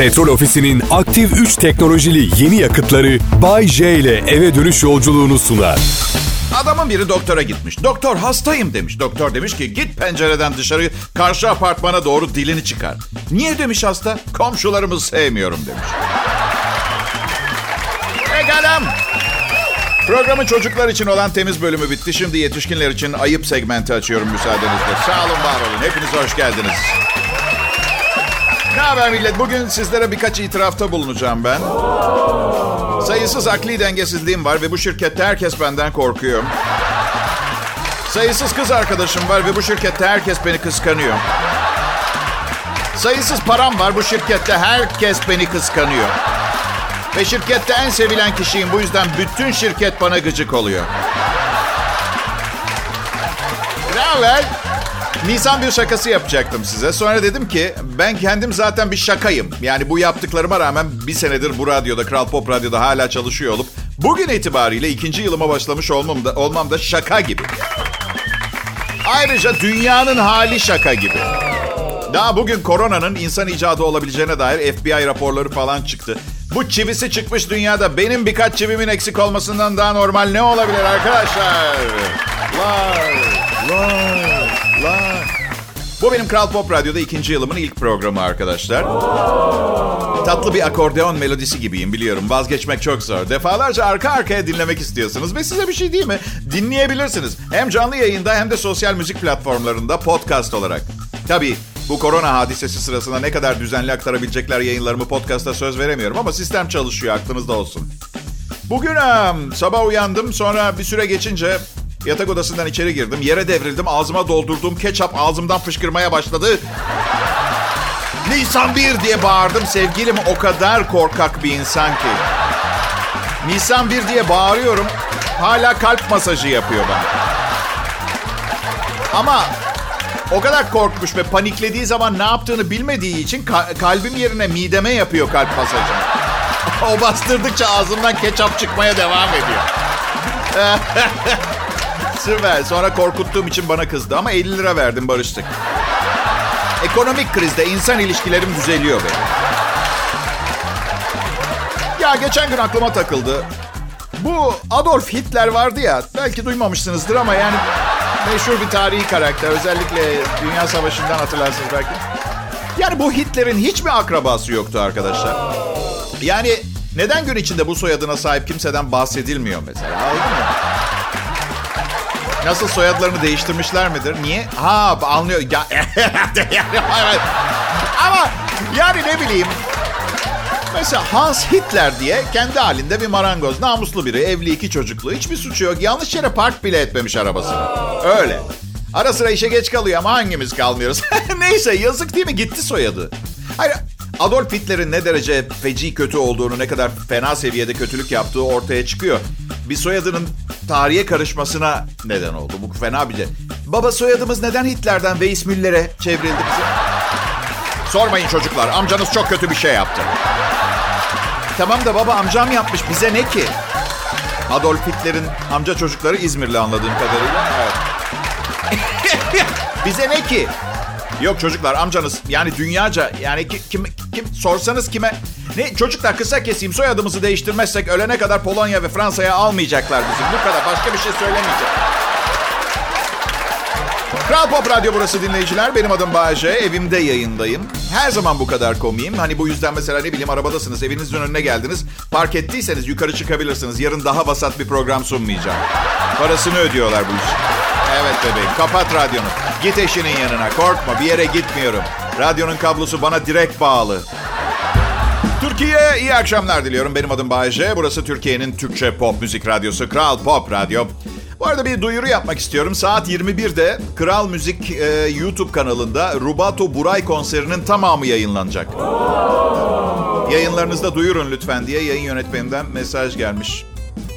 Petrol Ofisi'nin aktif 3 teknolojili yeni yakıtları Bay J ile eve dönüş yolculuğunu sunar. Adamın biri doktora gitmiş. Doktor hastayım demiş. Doktor demiş ki git pencereden dışarı karşı apartmana doğru dilini çıkar. Niye demiş hasta? Komşularımı sevmiyorum demiş. Egalem. Programın çocuklar için olan temiz bölümü bitti. Şimdi yetişkinler için ayıp segmenti açıyorum müsaadenizle. Sağ olun, var olun. Hepiniz hoş geldiniz. Ne haber millet? Bugün sizlere birkaç itirafta bulunacağım ben. Sayısız akli dengesizliğim var ve bu şirkette herkes benden korkuyor. Sayısız kız arkadaşım var ve bu şirkette herkes beni kıskanıyor. Sayısız param var bu şirkette herkes beni kıskanıyor. Ve şirkette en sevilen kişiyim. Bu yüzden bütün şirket bana gıcık oluyor. Ne haber? Nisan bir şakası yapacaktım size. Sonra dedim ki ben kendim zaten bir şakayım. Yani bu yaptıklarıma rağmen bir senedir bu radyoda, Kral Pop Radyo'da hala çalışıyor olup bugün itibariyle ikinci yılıma başlamış olmam da, olmam da şaka gibi. Ayrıca dünyanın hali şaka gibi. Daha bugün koronanın insan icadı olabileceğine dair FBI raporları falan çıktı. Bu çivisi çıkmış dünyada benim birkaç çivimin eksik olmasından daha normal ne olabilir arkadaşlar? Vay, vay, vay. Bu benim Kral Pop Radyo'da ikinci yılımın ilk programı arkadaşlar. Tatlı bir akordeon melodisi gibiyim biliyorum. Vazgeçmek çok zor. Defalarca arka arkaya dinlemek istiyorsunuz. Ve size bir şey değil mi? Dinleyebilirsiniz. Hem canlı yayında hem de sosyal müzik platformlarında podcast olarak. Tabii bu korona hadisesi sırasında ne kadar düzenli aktarabilecekler yayınlarımı podcast'a söz veremiyorum ama sistem çalışıyor aklınızda olsun. Bugün sabah uyandım sonra bir süre geçince yatak odasından içeri girdim. Yere devrildim ağzıma doldurduğum ketçap ağzımdan fışkırmaya başladı. Nisan 1 diye bağırdım. Sevgilim o kadar korkak bir insan ki. Nisan 1 diye bağırıyorum. Hala kalp masajı yapıyor bana. Ama o kadar korkmuş ve paniklediği zaman ne yaptığını bilmediği için ka- kalbim yerine mideme yapıyor kalp masajı. o bastırdıkça ağzımdan ketçap çıkmaya devam ediyor. Süper. Sonra korkuttuğum için bana kızdı ama 50 lira verdim barıştık. Ekonomik krizde insan ilişkilerim düzeliyor benim. Ya geçen gün aklıma takıldı. Bu Adolf Hitler vardı ya, belki duymamışsınızdır ama yani meşhur bir tarihi karakter. Özellikle Dünya Savaşı'ndan hatırlarsınız belki. Yani bu Hitler'in hiç mi akrabası yoktu arkadaşlar? Yani neden gün içinde bu soyadına sahip kimseden bahsedilmiyor mesela? Anladın mı? Nasıl soyadlarını değiştirmişler midir? Niye? Ha anlıyor. Ya, Ama yani ne bileyim. Mesela Hans Hitler diye kendi halinde bir marangoz. Namuslu biri, evli iki çocuklu. Hiçbir suçu yok. Yanlış yere park bile etmemiş arabasını. Öyle. Ara sıra işe geç kalıyor ama hangimiz kalmıyoruz? Neyse yazık değil mi? Gitti soyadı. Hayır Adolf Hitler'in ne derece feci kötü olduğunu, ne kadar fena seviyede kötülük yaptığı ortaya çıkıyor. Bir soyadının tarihe karışmasına neden oldu. Bu fena bir de. Baba soyadımız neden Hitler'den ve İsmüller'e çevrildi? Sormayın çocuklar. Amcanız çok kötü bir şey yaptı. Tamam da baba amcam yapmış. Bize ne ki? Adolf Hitler'in amca çocukları İzmirli anladığım kadarıyla. Evet. Bize ne ki? Yok çocuklar amcanız yani dünyaca yani ki, kim, kim sorsanız kime ne çocuklar kısa keseyim soyadımızı değiştirmezsek ölene kadar Polonya ve Fransa'ya almayacaklar bizim. Bu kadar başka bir şey söylemeyeceğim. Kral Pop Radyo burası dinleyiciler. Benim adım Bayece. Evimde yayındayım. Her zaman bu kadar komiyim. Hani bu yüzden mesela ne bileyim arabadasınız, evinizin önüne geldiniz. Park ettiyseniz yukarı çıkabilirsiniz. Yarın daha vasat bir program sunmayacağım. Parasını ödüyorlar bu iş. Evet bebeğim kapat radyonu. Git eşinin yanına korkma bir yere gitmiyorum. Radyonun kablosu bana direkt bağlı. Türkiye iyi akşamlar diliyorum. Benim adım Bayece. Burası Türkiye'nin Türkçe pop müzik radyosu Kral Pop Radyo. Bu arada bir duyuru yapmak istiyorum. Saat 21'de Kral Müzik e, YouTube kanalında Rubato Buray konserinin tamamı yayınlanacak. Yayınlarınızda duyurun lütfen diye yayın yönetmenimden mesaj gelmiş.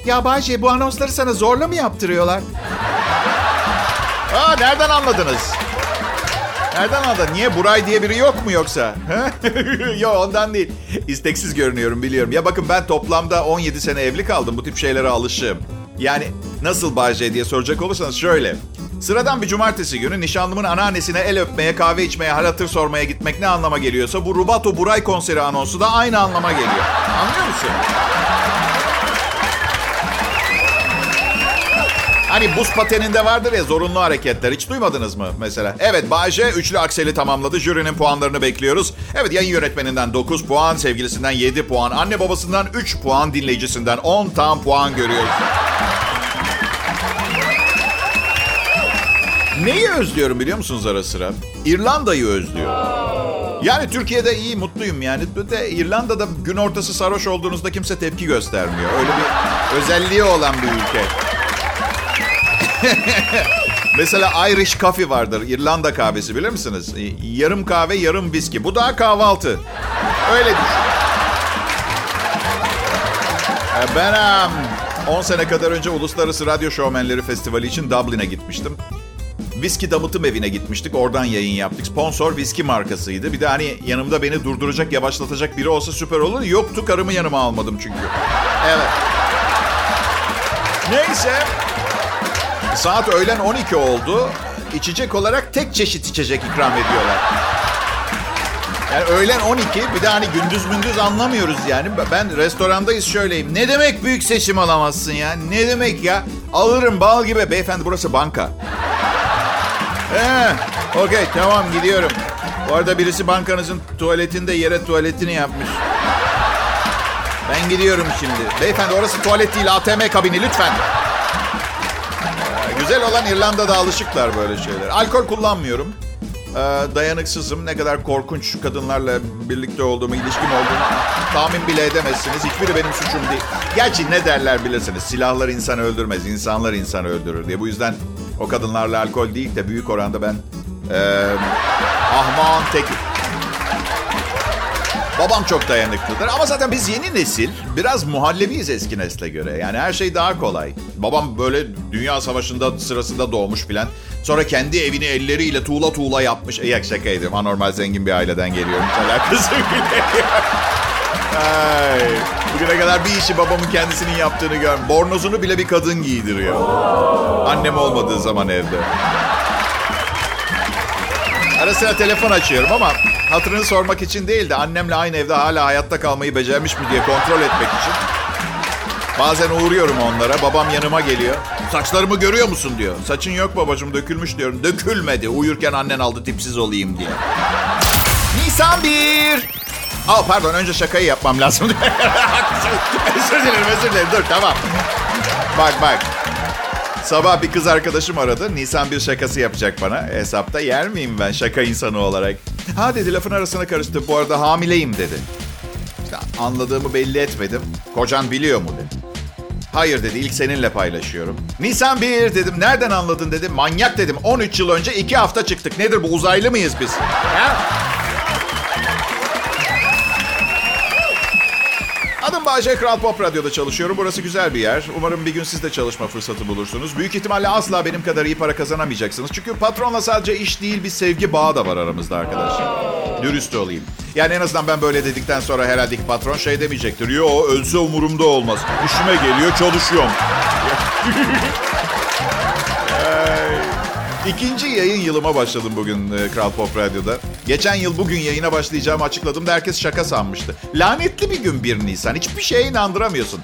Ya Bayce bu anonsları sana zorla mı yaptırıyorlar? Aa, nereden anladınız? Nereden anladın? Niye Buray diye biri yok mu yoksa? yok ondan değil. İsteksiz görünüyorum biliyorum. Ya bakın ben toplamda 17 sene evli kaldım. Bu tip şeylere alışığım. Yani nasıl Bayce diye soracak olursanız şöyle. Sıradan bir cumartesi günü nişanlımın anneannesine el öpmeye, kahve içmeye, hal hatır sormaya gitmek ne anlama geliyorsa bu Rubato Buray konseri anonsu da aynı anlama geliyor. Anlıyor musun? Hani buz pateninde vardır ya zorunlu hareketler. Hiç duymadınız mı mesela? Evet Bayce üçlü akseli tamamladı. Jürinin puanlarını bekliyoruz. Evet yayın yönetmeninden 9 puan, sevgilisinden 7 puan, anne babasından 3 puan, dinleyicisinden 10 tam puan görüyoruz. Neyi özlüyorum biliyor musunuz ara sıra? İrlanda'yı özlüyorum. Yani Türkiye'de iyi, mutluyum yani. De İrlanda'da gün ortası sarhoş olduğunuzda kimse tepki göstermiyor. Öyle bir özelliği olan bir ülke. Mesela Irish Coffee vardır. İrlanda kahvesi bilir misiniz? Yarım kahve, yarım viski. Bu daha kahvaltı. Öyle düşün. Ben 10 sene kadar önce Uluslararası Radyo Şovmenleri Festivali için Dublin'e gitmiştim. Viski damıtım evine gitmiştik. Oradan yayın yaptık. Sponsor viski markasıydı. Bir de hani yanımda beni durduracak, yavaşlatacak biri olsa süper olur. Yoktu karımı yanıma almadım çünkü. Evet. Neyse. Saat öğlen 12 oldu. İçecek olarak tek çeşit içecek ikram ediyorlar. Yani öğlen 12 bir de hani gündüz gündüz anlamıyoruz yani. Ben restorandayız şöyleyim. Ne demek büyük seçim alamazsın ya? Ne demek ya? Alırım bal gibi. Beyefendi burası banka. Ee, okey tamam gidiyorum. Bu arada birisi bankanızın tuvaletinde yere tuvaletini yapmış. Ben gidiyorum şimdi. Beyefendi orası tuvalet değil ATM kabini lütfen. Ee, güzel olan İrlanda'da alışıklar böyle şeyler. Alkol kullanmıyorum. Ee, dayanıksızım. Ne kadar korkunç kadınlarla birlikte olduğumu, ilişkim olduğunu tahmin bile edemezsiniz. Hiçbiri benim suçum değil. Gerçi ne derler bilirsiniz. Silahlar insan öldürmez, insanlar insanı öldürür diye. Bu yüzden o kadınlarla alkol değil de büyük oranda ben e, ahmağın teki. Babam çok dayanıklıdır ama zaten biz yeni nesil biraz muhallebiyiz eski nesle göre. Yani her şey daha kolay. Babam böyle dünya savaşında sırasında doğmuş filan. Sonra kendi evini elleriyle tuğla tuğla yapmış. E, yak şaka ediyorum. Anormal zengin bir aileden geliyorum. Hiç alakası bile Ay, bugüne kadar bir işi babamın kendisinin yaptığını gör. Bornozunu bile bir kadın giydiriyor. Annem olmadığı zaman evde. Ara sıra telefon açıyorum ama hatırını sormak için değil de annemle aynı evde hala hayatta kalmayı becermiş mi diye kontrol etmek için. Bazen uğruyorum onlara. Babam yanıma geliyor. Saçlarımı görüyor musun diyor. Saçın yok babacığım dökülmüş diyorum. Dökülmedi. Uyurken annen aldı tipsiz olayım diye. Nisan 1. Aa pardon önce şakayı yapmam lazım. özür dilerim özür dilerim. Dur tamam. Bak bak. Sabah bir kız arkadaşım aradı. Nisan bir şakası yapacak bana. Hesapta yer miyim ben şaka insanı olarak? Ha dedi lafın arasına karıştı. Bu arada hamileyim dedi. İşte anladığımı belli etmedim. Kocan biliyor mu dedi. Hayır dedi ilk seninle paylaşıyorum. Nisan 1 dedim. Nereden anladın dedim. Manyak dedim. 13 yıl önce 2 hafta çıktık. Nedir bu uzaylı mıyız biz? Ha? Bayce Kral Pop Radyo'da çalışıyorum. Burası güzel bir yer. Umarım bir gün siz de çalışma fırsatı bulursunuz. Büyük ihtimalle asla benim kadar iyi para kazanamayacaksınız. Çünkü patronla sadece iş değil bir sevgi bağı da var aramızda arkadaşlar. Dürüst olayım. Yani en azından ben böyle dedikten sonra herhalde ki patron şey demeyecektir. Yo ölse umurumda olmaz. İşime geliyor çalışıyorum. İkinci yayın yılıma başladım bugün e, Kral Pop Radyo'da. Geçen yıl bugün yayına başlayacağımı açıkladım da herkes şaka sanmıştı. Lanetli bir gün 1 Nisan. Hiçbir şeye inandıramıyorsun.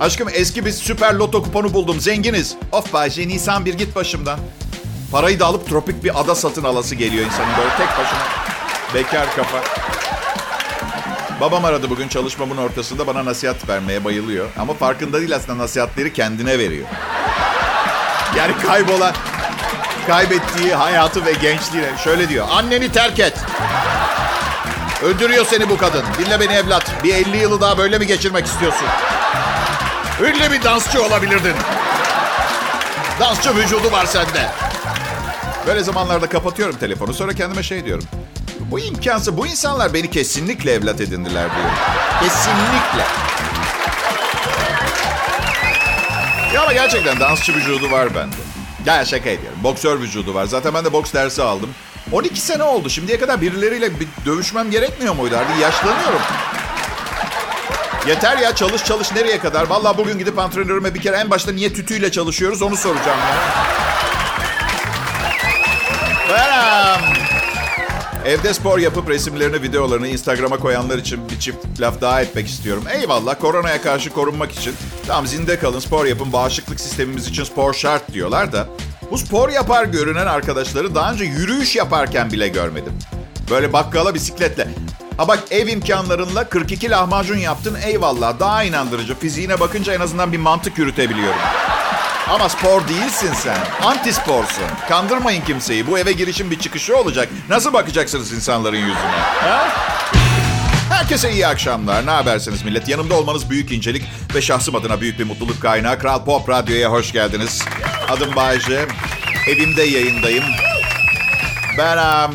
Aşkım eski bir süper loto kuponu buldum. Zenginiz. Of Bayce Nisan bir git başımdan. Parayı da alıp tropik bir ada satın alası geliyor insanın böyle tek başına. Bekar kafa. Babam aradı bugün çalışmamın ortasında bana nasihat vermeye bayılıyor. Ama farkında değil aslında nasihatleri kendine veriyor. Yani kaybolan, kaybettiği hayatı ve gençliğine şöyle diyor. Anneni terk et. Öldürüyor seni bu kadın. Dinle beni evlat. Bir 50 yılı daha böyle mi geçirmek istiyorsun? Ünlü bir dansçı olabilirdin. Dansçı vücudu var sende. Böyle zamanlarda kapatıyorum telefonu. Sonra kendime şey diyorum. Bu imkansız. Bu insanlar beni kesinlikle evlat edindiler diyorum. Kesinlikle. Ya ama gerçekten dansçı vücudu var bende. Ya şaka ediyorum. Boksör vücudu var. Zaten ben de boks dersi aldım. 12 sene oldu. Şimdiye kadar birileriyle bir dövüşmem gerekmiyor muydu? Artık yaşlanıyorum. Yeter ya çalış çalış nereye kadar? Vallahi bugün gidip antrenörüme bir kere en başta niye tütüyle çalışıyoruz onu soracağım ya. Evde spor yapıp resimlerini, videolarını Instagram'a koyanlar için bir çift laf daha etmek istiyorum. Eyvallah koronaya karşı korunmak için. Tamam zinde kalın, spor yapın, bağışıklık sistemimiz için spor şart diyorlar da. Bu spor yapar görünen arkadaşları daha önce yürüyüş yaparken bile görmedim. Böyle bakkala bisikletle. Ha bak ev imkanlarınla 42 lahmacun yaptın eyvallah daha inandırıcı. Fiziğine bakınca en azından bir mantık yürütebiliyorum. Ama spor değilsin sen. Anti sporsun. Kandırmayın kimseyi. Bu eve girişin bir çıkışı olacak. Nasıl bakacaksınız insanların yüzüne? Ha? Herkese iyi akşamlar. Ne habersiniz millet? Yanımda olmanız büyük incelik ve şahsım adına büyük bir mutluluk kaynağı. Kral Pop Radyo'ya hoş geldiniz. Adım Bayece. Evimde yayındayım. Ben um,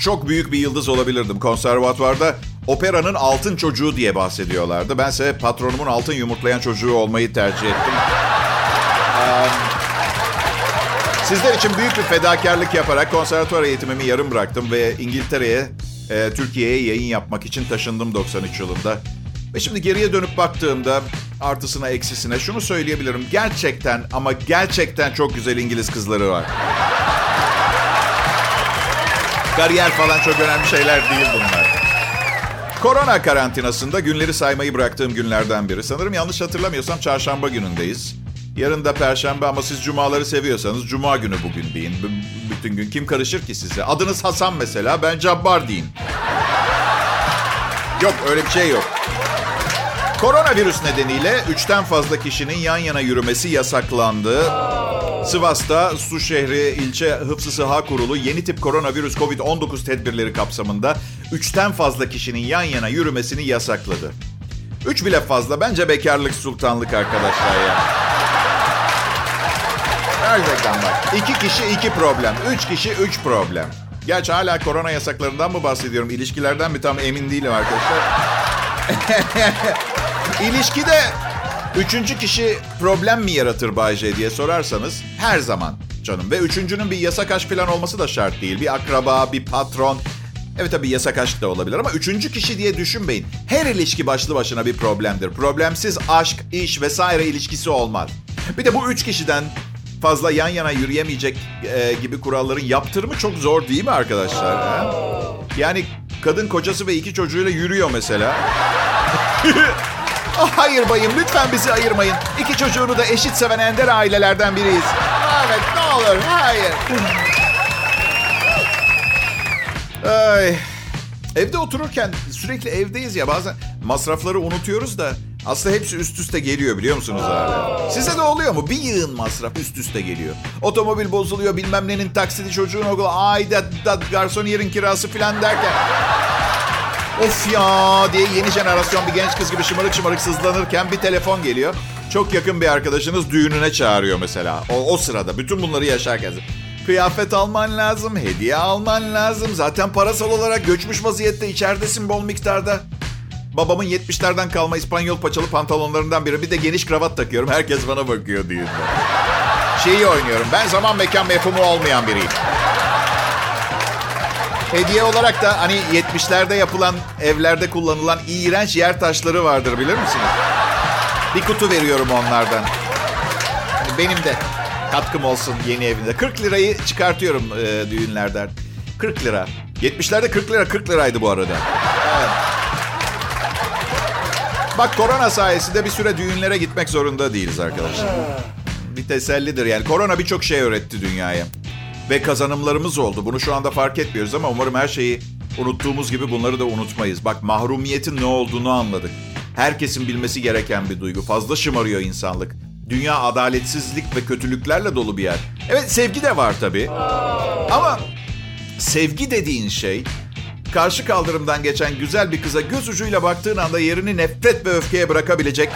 çok büyük bir yıldız olabilirdim. Konservatuvarda operanın altın çocuğu diye bahsediyorlardı. Bense patronumun altın yumurtlayan çocuğu olmayı tercih ettim. Sizler için büyük bir fedakarlık yaparak konservatuvar eğitimimi yarım bıraktım ve İngiltere'ye, e, Türkiye'ye yayın yapmak için taşındım 93 yılında. Ve şimdi geriye dönüp baktığımda artısına eksisine şunu söyleyebilirim. Gerçekten ama gerçekten çok güzel İngiliz kızları var. Kariyer falan çok önemli şeyler değil bunlar. Korona karantinasında günleri saymayı bıraktığım günlerden biri. Sanırım yanlış hatırlamıyorsam çarşamba günündeyiz. Yarın da perşembe ama siz cumaları seviyorsanız cuma günü bugün deyin. B- bütün gün kim karışır ki size? Adınız Hasan mesela ben Cabbar deyin. Yok öyle bir şey yok. Koronavirüs nedeniyle üçten fazla kişinin yan yana yürümesi yasaklandı. Sivas'ta Su Şehri İlçe Hıfzı Sıha Kurulu yeni tip koronavirüs COVID-19 tedbirleri kapsamında üçten fazla kişinin yan yana yürümesini yasakladı. Üç bile fazla. Bence bekarlık sultanlık arkadaşlar ya. Gerçekten bak. İki kişi iki problem. Üç kişi üç problem. Gerçi hala korona yasaklarından mı bahsediyorum? İlişkilerden mi tam emin değilim arkadaşlar. İlişkide üçüncü kişi problem mi yaratır Bay J diye sorarsanız her zaman canım. Ve üçüncünün bir yasak aşk falan olması da şart değil. Bir akraba, bir patron. Evet tabii yasak aşk da olabilir ama üçüncü kişi diye düşünmeyin. Her ilişki başlı başına bir problemdir. Problemsiz aşk, iş vesaire ilişkisi olmaz. Bir de bu üç kişiden fazla yan yana yürüyemeyecek e, gibi kuralların yaptırımı çok zor değil mi arkadaşlar? Ha? Yani kadın kocası ve iki çocuğuyla yürüyor mesela. oh, hayır bayım lütfen bizi ayırmayın. İki çocuğunu da eşit seven ender ailelerden biriyiz. Evet ne olur hayır. Ay. Evde otururken sürekli evdeyiz ya bazen masrafları unutuyoruz da aslında hepsi üst üste geliyor biliyor musunuz hala? Size de oluyor mu? Bir yığın masraf üst üste geliyor. Otomobil bozuluyor bilmem nenin taksidi çocuğun okulu ay da, garson yerin kirası filan derken. Of ya diye yeni jenerasyon bir genç kız gibi şımarık şımarık sızlanırken bir telefon geliyor. Çok yakın bir arkadaşınız düğününe çağırıyor mesela. O, o sırada bütün bunları yaşarken. Kıyafet alman lazım, hediye alman lazım. Zaten parasal olarak göçmüş vaziyette içeridesin bol miktarda. Babamın 70'lerden kalma İspanyol paçalı pantolonlarından biri. Bir de geniş kravat takıyorum. Herkes bana bakıyor diye. Şeyi oynuyorum. Ben zaman mekan mefhumu olmayan biriyim. Hediye olarak da hani 70'lerde yapılan evlerde kullanılan iğrenç yer taşları vardır bilir misiniz? Bir kutu veriyorum onlardan. Hani benim de katkım olsun yeni evinde. 40 lirayı çıkartıyorum e, düğünlerden. 40 lira. 70'lerde 40 lira 40 liraydı bu arada. Evet. Bak korona sayesinde bir süre düğünlere gitmek zorunda değiliz arkadaşlar. Bir tesellidir yani. Korona birçok şey öğretti dünyaya. Ve kazanımlarımız oldu. Bunu şu anda fark etmiyoruz ama umarım her şeyi unuttuğumuz gibi bunları da unutmayız. Bak mahrumiyetin ne olduğunu anladık. Herkesin bilmesi gereken bir duygu. Fazla şımarıyor insanlık. Dünya adaletsizlik ve kötülüklerle dolu bir yer. Evet sevgi de var tabii. Ama sevgi dediğin şey karşı kaldırımdan geçen güzel bir kıza göz ucuyla baktığın anda yerini nefret ve öfkeye bırakabilecek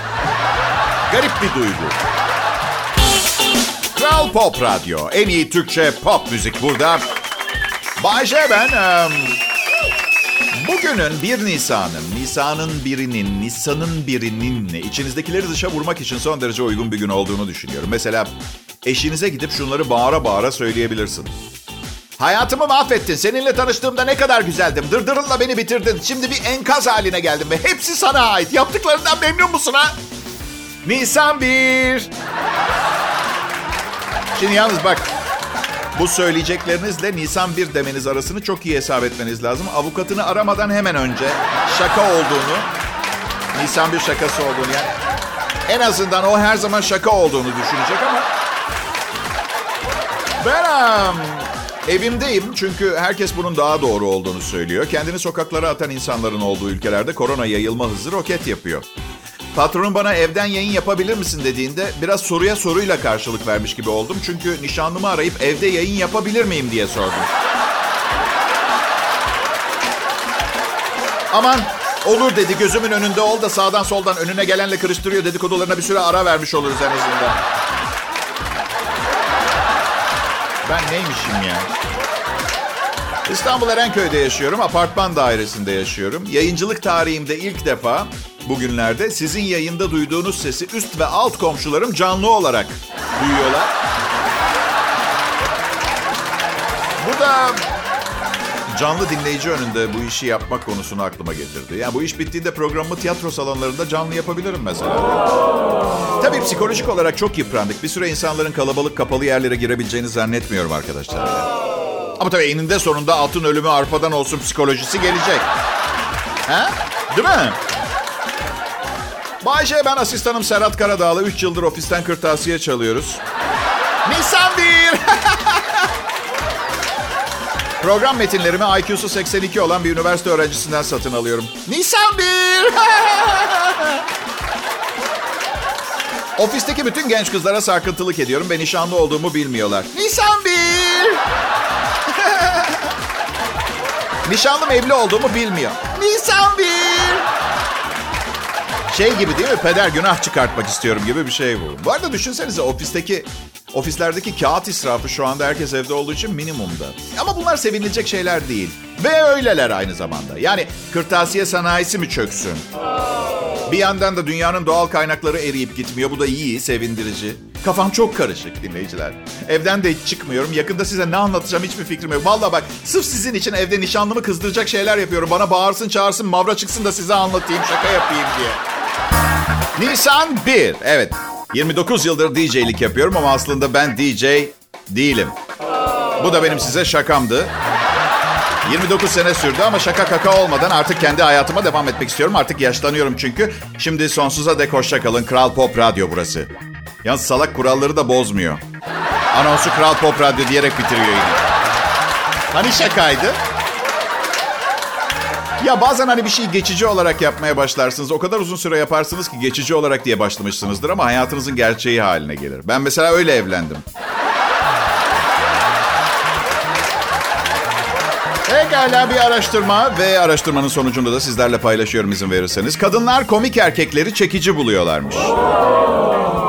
garip bir duygu. Kral Pop Radyo. En iyi Türkçe pop müzik burada. Bayşe ben. Bugünün 1 Nisan'ın, Nisan'ın birinin, Nisan'ın birinin içinizdekileri dışa vurmak için son derece uygun bir gün olduğunu düşünüyorum. Mesela eşinize gidip şunları bağıra bağıra söyleyebilirsin. Hayatımı mahvettin. Seninle tanıştığımda ne kadar güzeldim. Dırdırınla beni bitirdin. Şimdi bir enkaz haline geldim ve hepsi sana ait. Yaptıklarından memnun musun ha? Nisan 1. Şimdi yalnız bak. Bu söyleyeceklerinizle Nisan 1 demeniz arasını çok iyi hesap etmeniz lazım. Avukatını aramadan hemen önce şaka olduğunu, Nisan 1 şakası olduğunu yani en azından o her zaman şaka olduğunu düşünecek ama ben evimdeyim çünkü herkes bunun daha doğru olduğunu söylüyor. Kendini sokaklara atan insanların olduğu ülkelerde korona yayılma hızı roket yapıyor. Patronum bana evden yayın yapabilir misin dediğinde biraz soruya soruyla karşılık vermiş gibi oldum. Çünkü nişanlımı arayıp evde yayın yapabilir miyim diye sordum. Aman olur dedi gözümün önünde ol da sağdan soldan önüne gelenle kırıştırıyor dedikodularına bir süre ara vermiş oluruz en azından. Ben neymişim ya? İstanbul Erenköy'de yaşıyorum. Apartman dairesinde yaşıyorum. Yayıncılık tarihimde ilk defa bugünlerde sizin yayında duyduğunuz sesi üst ve alt komşularım canlı olarak duyuyorlar. Bu da canlı dinleyici önünde bu işi yapmak konusunu aklıma getirdi. Yani bu iş bittiğinde programımı tiyatro salonlarında canlı yapabilirim mesela. Tabii psikolojik olarak çok yıprandık. Bir süre insanların kalabalık kapalı yerlere girebileceğini zannetmiyorum arkadaşlar. Ama tabii eninde sonunda altın ölümü arpadan olsun psikolojisi gelecek. He? Değil mi? Bayşe ben asistanım Serhat Karadağlı. 3 yıldır ofisten kırtasiye çalıyoruz. Nisan 1! Program metinlerimi IQ'su 82 olan bir üniversite öğrencisinden satın alıyorum. Nisan 1! Ofisteki bütün genç kızlara sarkıntılık ediyorum. Ben nişanlı olduğumu bilmiyorlar. Nisan 1! Nişanlım evli olduğumu bilmiyor. Nisan 1! Şey gibi değil mi? Peder günah çıkartmak istiyorum gibi bir şey bu. Bu arada düşünsenize ofisteki Ofislerdeki kağıt israfı şu anda herkes evde olduğu için minimumda. Ama bunlar sevinilecek şeyler değil. Ve öyleler aynı zamanda. Yani kırtasiye sanayisi mi çöksün? Bir yandan da dünyanın doğal kaynakları eriyip gitmiyor. Bu da iyi, sevindirici. Kafam çok karışık dinleyiciler. Evden de hiç çıkmıyorum. Yakında size ne anlatacağım hiçbir fikrim yok. Valla bak sırf sizin için evde nişanlımı kızdıracak şeyler yapıyorum. Bana bağırsın çağırsın mavra çıksın da size anlatayım şaka yapayım diye. Nisan 1. Evet 29 yıldır DJ'lik yapıyorum ama aslında ben DJ değilim. Bu da benim size şakamdı. 29 sene sürdü ama şaka kaka olmadan artık kendi hayatıma devam etmek istiyorum. Artık yaşlanıyorum çünkü. Şimdi sonsuza dek hoşça kalın. Kral Pop Radyo burası. Yalnız salak kuralları da bozmuyor. Anonsu Kral Pop Radyo diyerek bitiriyor yine. Hani şakaydı? Ya bazen hani bir şeyi geçici olarak yapmaya başlarsınız. O kadar uzun süre yaparsınız ki geçici olarak diye başlamışsınızdır ama hayatınızın gerçeği haline gelir. Ben mesela öyle evlendim. Pekala bir araştırma ve araştırmanın sonucunda da sizlerle paylaşıyorum izin verirseniz. Kadınlar komik erkekleri çekici buluyorlarmış.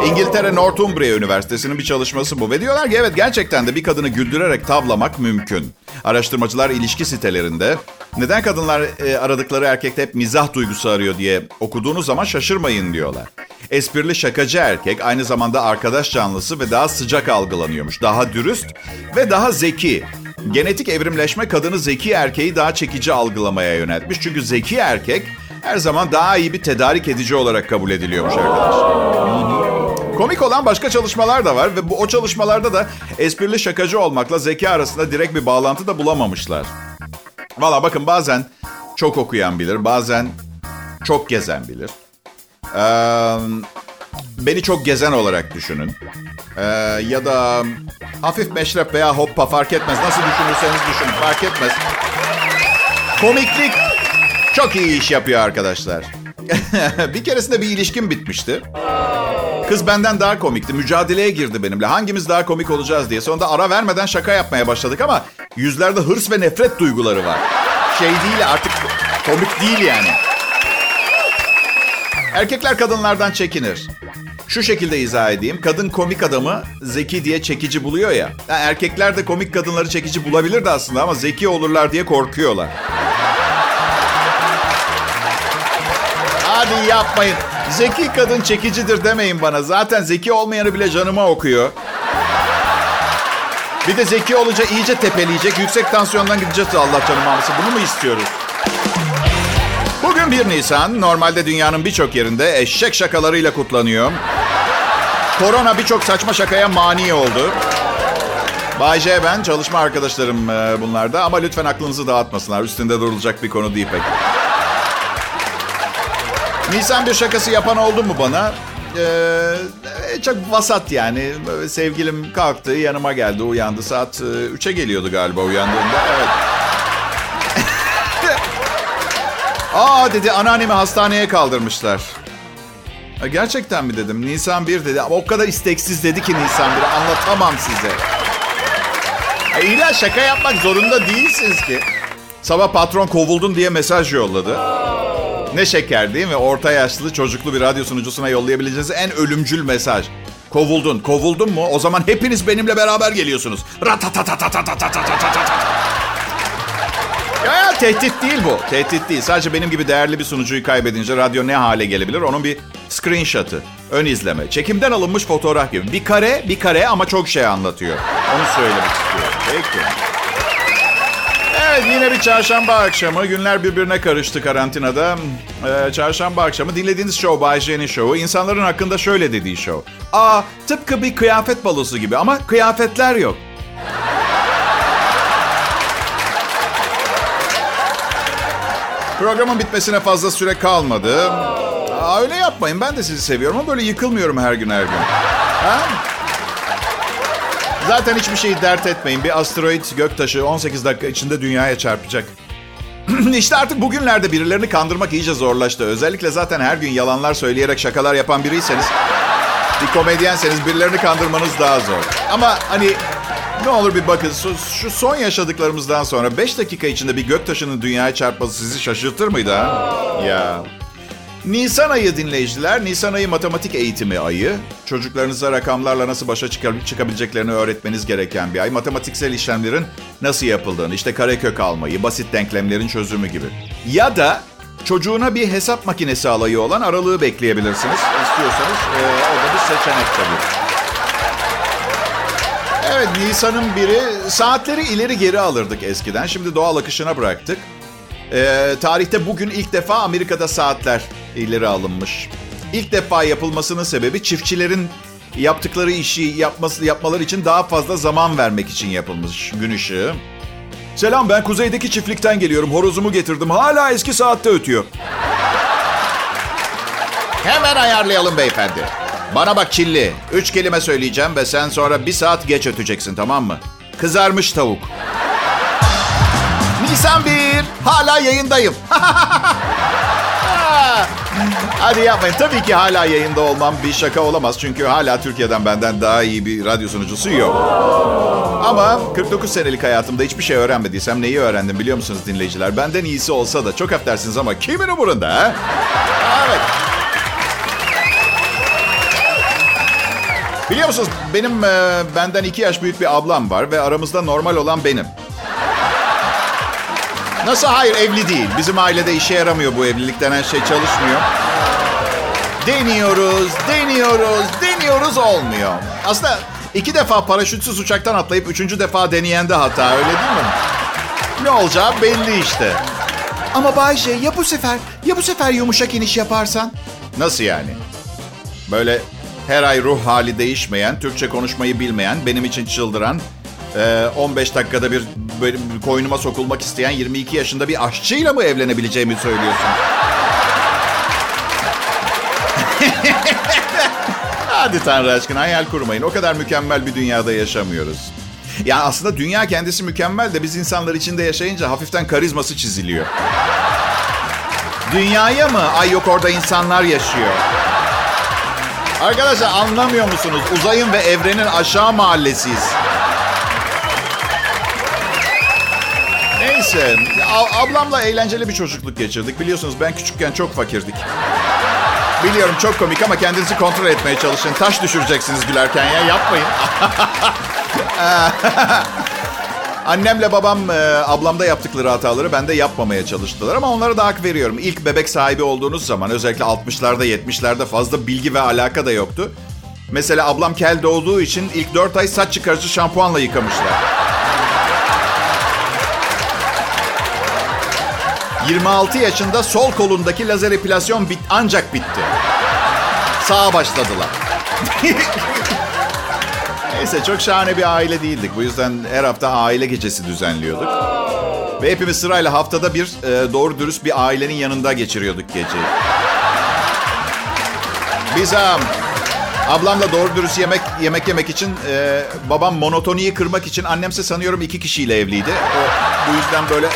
İngiltere Northumbria Üniversitesi'nin bir çalışması bu. Ve diyorlar ki evet gerçekten de bir kadını güldürerek tavlamak mümkün. Araştırmacılar ilişki sitelerinde neden kadınlar e, aradıkları erkekte hep mizah duygusu arıyor diye okuduğunuz zaman şaşırmayın diyorlar. Esprili şakacı erkek aynı zamanda arkadaş canlısı ve daha sıcak algılanıyormuş. Daha dürüst ve daha zeki. Genetik evrimleşme kadını zeki erkeği daha çekici algılamaya yöneltmiş. Çünkü zeki erkek her zaman daha iyi bir tedarik edici olarak kabul ediliyormuş arkadaşlar. Komik olan başka çalışmalar da var ve bu o çalışmalarda da esprili şakacı olmakla zeki arasında direkt bir bağlantı da bulamamışlar. Valla bakın bazen çok okuyan bilir, bazen çok gezen bilir. Ee, beni çok gezen olarak düşünün. Ee, ya da hafif meşrep veya hoppa fark etmez. Nasıl düşünürseniz düşünün fark etmez. Komiklik çok iyi iş yapıyor arkadaşlar. bir keresinde bir ilişkim bitmişti. Kız benden daha komikti. Mücadeleye girdi benimle. Hangimiz daha komik olacağız diye. Sonunda ara vermeden şaka yapmaya başladık ama yüzlerde hırs ve nefret duyguları var. Şey değil artık komik değil yani. Erkekler kadınlardan çekinir. Şu şekilde izah edeyim. Kadın komik adamı zeki diye çekici buluyor ya. Yani erkekler de komik kadınları çekici bulabilirdi aslında ama zeki olurlar diye korkuyorlar. Hadi yapmayın. Zeki kadın çekicidir demeyin bana. Zaten zeki olmayanı bile canıma okuyor. Bir de zeki olunca iyice tepeleyecek. Yüksek tansiyondan gideceğiz Allah canım almasın. Bunu mu istiyoruz? Bugün 1 Nisan. Normalde dünyanın birçok yerinde eşek şakalarıyla kutlanıyor. Korona birçok saçma şakaya mani oldu. Bay J ben, çalışma arkadaşlarım e, bunlarda ama lütfen aklınızı dağıtmasınlar. Üstünde durulacak bir konu değil pek. Nisan bir şakası yapan oldu mu bana? Ee, çok vasat yani. Böyle sevgilim kalktı, yanıma geldi, uyandı. Saat 3'e geliyordu galiba uyandığında. Evet. Aa dedi anneannemi hastaneye kaldırmışlar. Gerçekten mi dedim. Nisan 1 dedi ama o kadar isteksiz dedi ki Nisan 1 anlatamam size. İlla şaka yapmak zorunda değilsiniz ki. Sabah patron kovuldun diye mesaj yolladı. Ne şeker değil mi? Orta yaşlı çocuklu bir radyo sunucusuna yollayabileceğiniz en ölümcül mesaj. Kovuldun. Kovuldun mu? O zaman hepiniz benimle beraber geliyorsunuz. Ya, ya tehdit değil bu. Tehdit değil. Sadece benim gibi değerli bir sunucuyu kaybedince radyo ne hale gelebilir? Onun bir screenshot'ı. Ön izleme. Çekimden alınmış fotoğraf gibi. Bir kare, bir kare ama çok şey anlatıyor. Onu söylemek istiyorum. Peki. Evet yine bir çarşamba akşamı. Günler birbirine karıştı karantinada. Ee, çarşamba akşamı dinlediğiniz show Bay J'nin show'u. İnsanların hakkında şöyle dediği show. Aa tıpkı bir kıyafet balosu gibi ama kıyafetler yok. Programın bitmesine fazla süre kalmadı. Aa, öyle yapmayın. Ben de sizi seviyorum ama böyle yıkılmıyorum her gün her gün. Ha? Zaten hiçbir şeyi dert etmeyin. Bir asteroid göktaşı 18 dakika içinde dünyaya çarpacak. İşte artık bugünlerde birilerini kandırmak iyice zorlaştı. Özellikle zaten her gün yalanlar söyleyerek şakalar yapan biriyseniz... ...bir komedyenseniz birilerini kandırmanız daha zor. Ama hani ne olur bir bakın şu son yaşadıklarımızdan sonra 5 dakika içinde bir göktaşının dünyaya çarpması sizi şaşırtır mıydı ha? Ya. Nisan ayı dinleyiciler, Nisan ayı matematik eğitimi ayı. Çocuklarınıza rakamlarla nasıl başa çıkabileceklerini öğretmeniz gereken bir ay. Matematiksel işlemlerin nasıl yapıldığını, işte karekök almayı, basit denklemlerin çözümü gibi. Ya da çocuğuna bir hesap makinesi alayı olan aralığı bekleyebilirsiniz. İstiyorsanız e, orada bir seçenek tabii. Evet Nisan'ın biri saatleri ileri geri alırdık eskiden. Şimdi doğal akışına bıraktık. Ee, tarihte bugün ilk defa Amerika'da saatler ileri alınmış. İlk defa yapılmasının sebebi çiftçilerin yaptıkları işi yapması yapmaları için daha fazla zaman vermek için yapılmış gün ışığı. Selam ben kuzeydeki çiftlikten geliyorum. Horozumu getirdim. Hala eski saatte ötüyor. Hemen ayarlayalım beyefendi. Bana bak Çilli. Üç kelime söyleyeceğim ve sen sonra bir saat geç öteceksin tamam mı? Kızarmış tavuk. Nisan 1. Hala yayındayım. Hadi yapmayın. Tabii ki hala yayında olmam bir şaka olamaz. Çünkü hala Türkiye'den benden daha iyi bir radyo sunucusu yok. Ama 49 senelik hayatımda hiçbir şey öğrenmediysem neyi öğrendim biliyor musunuz dinleyiciler? Benden iyisi olsa da çok affedersiniz ama kimin umurunda ha? Evet. Biliyor musunuz benim e, benden iki yaş büyük bir ablam var ve aramızda normal olan benim. Nasıl hayır evli değil. Bizim ailede işe yaramıyor bu evlilik denen şey çalışmıyor. Deniyoruz, deniyoruz, deniyoruz olmuyor. Aslında iki defa paraşütsüz uçaktan atlayıp üçüncü defa deneyende hata öyle değil mi? Ne olacağı belli işte. Ama Bayce ya bu sefer, ya bu sefer yumuşak iniş yaparsan? Nasıl yani? Böyle her ay ruh hali değişmeyen, Türkçe konuşmayı bilmeyen, benim için çıldıran, 15 dakikada bir koynuma sokulmak isteyen 22 yaşında bir aşçıyla mı evlenebileceğimi söylüyorsun? Hadi Tanrı aşkına hayal kurmayın. O kadar mükemmel bir dünyada yaşamıyoruz. Yani aslında dünya kendisi mükemmel de biz insanlar içinde yaşayınca hafiften karizması çiziliyor. Dünyaya mı? Ay yok orada insanlar yaşıyor. Arkadaşlar anlamıyor musunuz? Uzayın ve evrenin aşağı mahallesiyiz. Neyse. Ablamla eğlenceli bir çocukluk geçirdik. Biliyorsunuz ben küçükken çok fakirdik. Biliyorum çok komik ama kendinizi kontrol etmeye çalışın. Taş düşüreceksiniz gülerken ya yapmayın. Annemle babam e, ablamda yaptıkları hataları bende yapmamaya çalıştılar ama onlara da hak veriyorum. İlk bebek sahibi olduğunuz zaman özellikle 60'larda 70'lerde fazla bilgi ve alaka da yoktu. Mesela ablam kel doğduğu için ilk 4 ay saç çıkarıcı şampuanla yıkamışlar. 26 yaşında sol kolundaki lazer epilasyon bit ancak bitti. Sağa başladılar. Neyse çok şahane bir aile değildik. Bu yüzden her hafta aile gecesi düzenliyorduk. Ve hepimiz sırayla haftada bir e, doğru dürüst bir ailenin yanında geçiriyorduk geceyi. Biz um, ablamla doğru dürüst yemek yemek yemek için e, babam monotoniyi kırmak için annemse sanıyorum iki kişiyle evliydi. O, bu yüzden böyle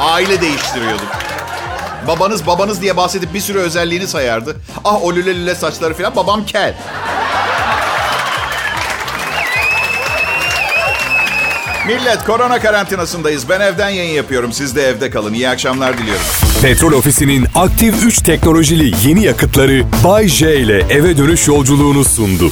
aile değiştiriyorduk. Babanız babanız diye bahsedip bir sürü özelliğini sayardı. Ah o lüle lüle saçları falan babam kel. Millet korona karantinasındayız. Ben evden yayın yapıyorum. Siz de evde kalın. İyi akşamlar diliyorum. Petrol Ofisi'nin aktif 3 teknolojili yeni yakıtları Bay J ile eve dönüş yolculuğunu sundu.